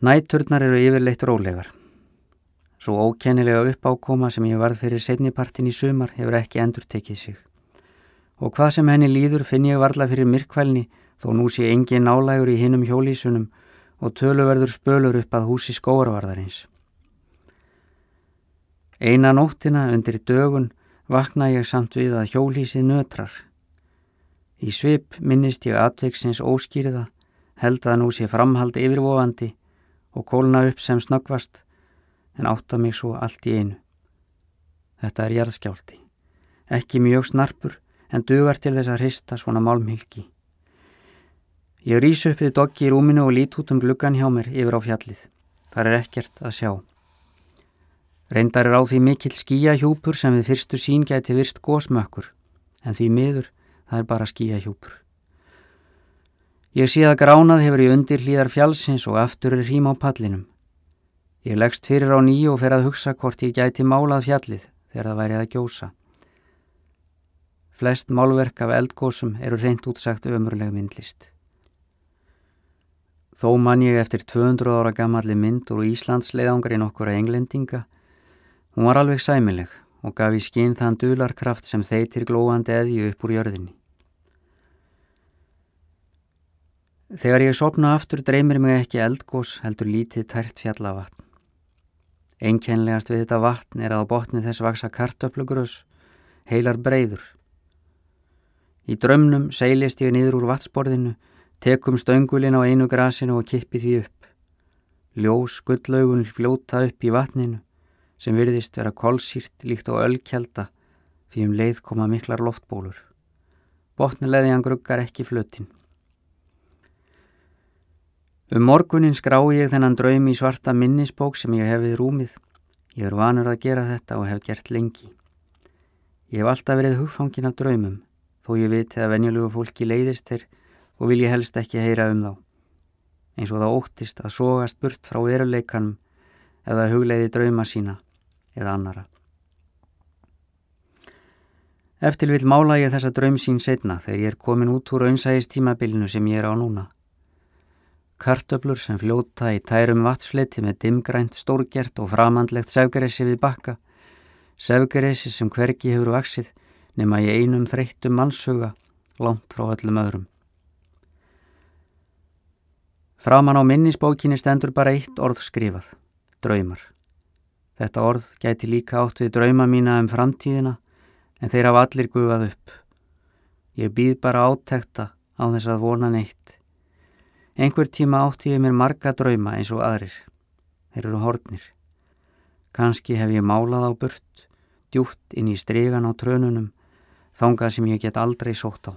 Næturnar eru yfirleitt rólegar. Svo ókennilega uppákoma sem ég varð fyrir setnipartin í sumar hefur ekki endur tekið sig. Og hvað sem henni líður finn ég varla fyrir myrkvælni þó nú sé engi nálægur í hinnum hjólísunum og töluverður spölur upp að húsi skóarvarðarins. Eina nóttina undir dögun vakna ég samt við að hjólísið nötrar. Í svip minnist ég atveiksins óskýriða, held að nú sé framhald yfirvofandi og kólna upp sem snöggvast en átta mig svo allt í einu. Þetta er jarðskjálti. Ekki mjög snarpur en dugar til þess að hrista svona málmhylki. Ég rýs upp við doggi í rúminu og lít út um gluggan hjá mér yfir á fjallið. Það er ekkert að sjá. Reyndar er á því mikill skíahjúpur sem við fyrstu sín geti virst gósmökkur en því miður það er bara skíahjúpur. Ég sé að gránað hefur í undir hlýðar fjálsins og aftur er hrím á pallinum. Ég leggst fyrir á nýju og fer að hugsa hvort ég gæti málað fjallið þegar það værið að gjósa. Flest málverk af eldgósum eru reynd útsagt ömurleg myndlist. Þó man ég eftir 200 ára gammalli mynd úr Íslands leiðangarinn okkur að englendinga. Hún var alveg sæmileg og gaf í skinn þann dularkraft sem þeitir glóandi eði upp úr jörðinni. Þegar ég sopna aftur dreymir mig ekki eldgós heldur lítið tært fjallavatn. Einkenlegast við þetta vatn er að á botni þess vaksa kartöflugrös, heilar breyður. Í drömnum seilist ég niður úr vatnsborðinu, tekum stöngulin á einu grasinu og kippi því upp. Ljós gullaugun fljóta upp í vatninu sem virðist vera kolsýrt líkt á ölkjelda því um leið koma miklar loftbólur. Botnileðjan gruggar ekki flötin. Um morgunin skrá ég þennan draum í svarta minnisbók sem ég hef við rúmið. Ég er vanur að gera þetta og hef gert lengi. Ég hef alltaf verið hugfangin af draumum, þó ég viti að venjulegu fólki leiðist þér og vil ég helst ekki heyra um þá. Eins og það óttist að sógast burt frá veruleikanum eða hugleiði drauma sína eða annara. Eftir vil mála ég þessa draum sín setna þegar ég er komin út úr aunsægistímabilinu sem ég er á núna. Kartöblur sem fljóta í tærum vatsfleti með dimgrænt stórgjert og framandlegt sefgaressi við bakka. Sefgaressi sem hvergi hefur vaksið nema í einum þreyttum mannshuga langt frá öllum öðrum. Framan á minnisbókinni stendur bara eitt orð skrifað, draumar. Þetta orð gæti líka átt við drauma mína um framtíðina en þeir hafa allir gufað upp. Ég býð bara átekta á þess að vona neitt. Einhver tíma átti ég mér marga drauma eins og aðrir. Þeir eru hortnir. Kanski hef ég málað á burt, djúft inn í stregan á trönunum, þangað sem ég get aldrei sótt á.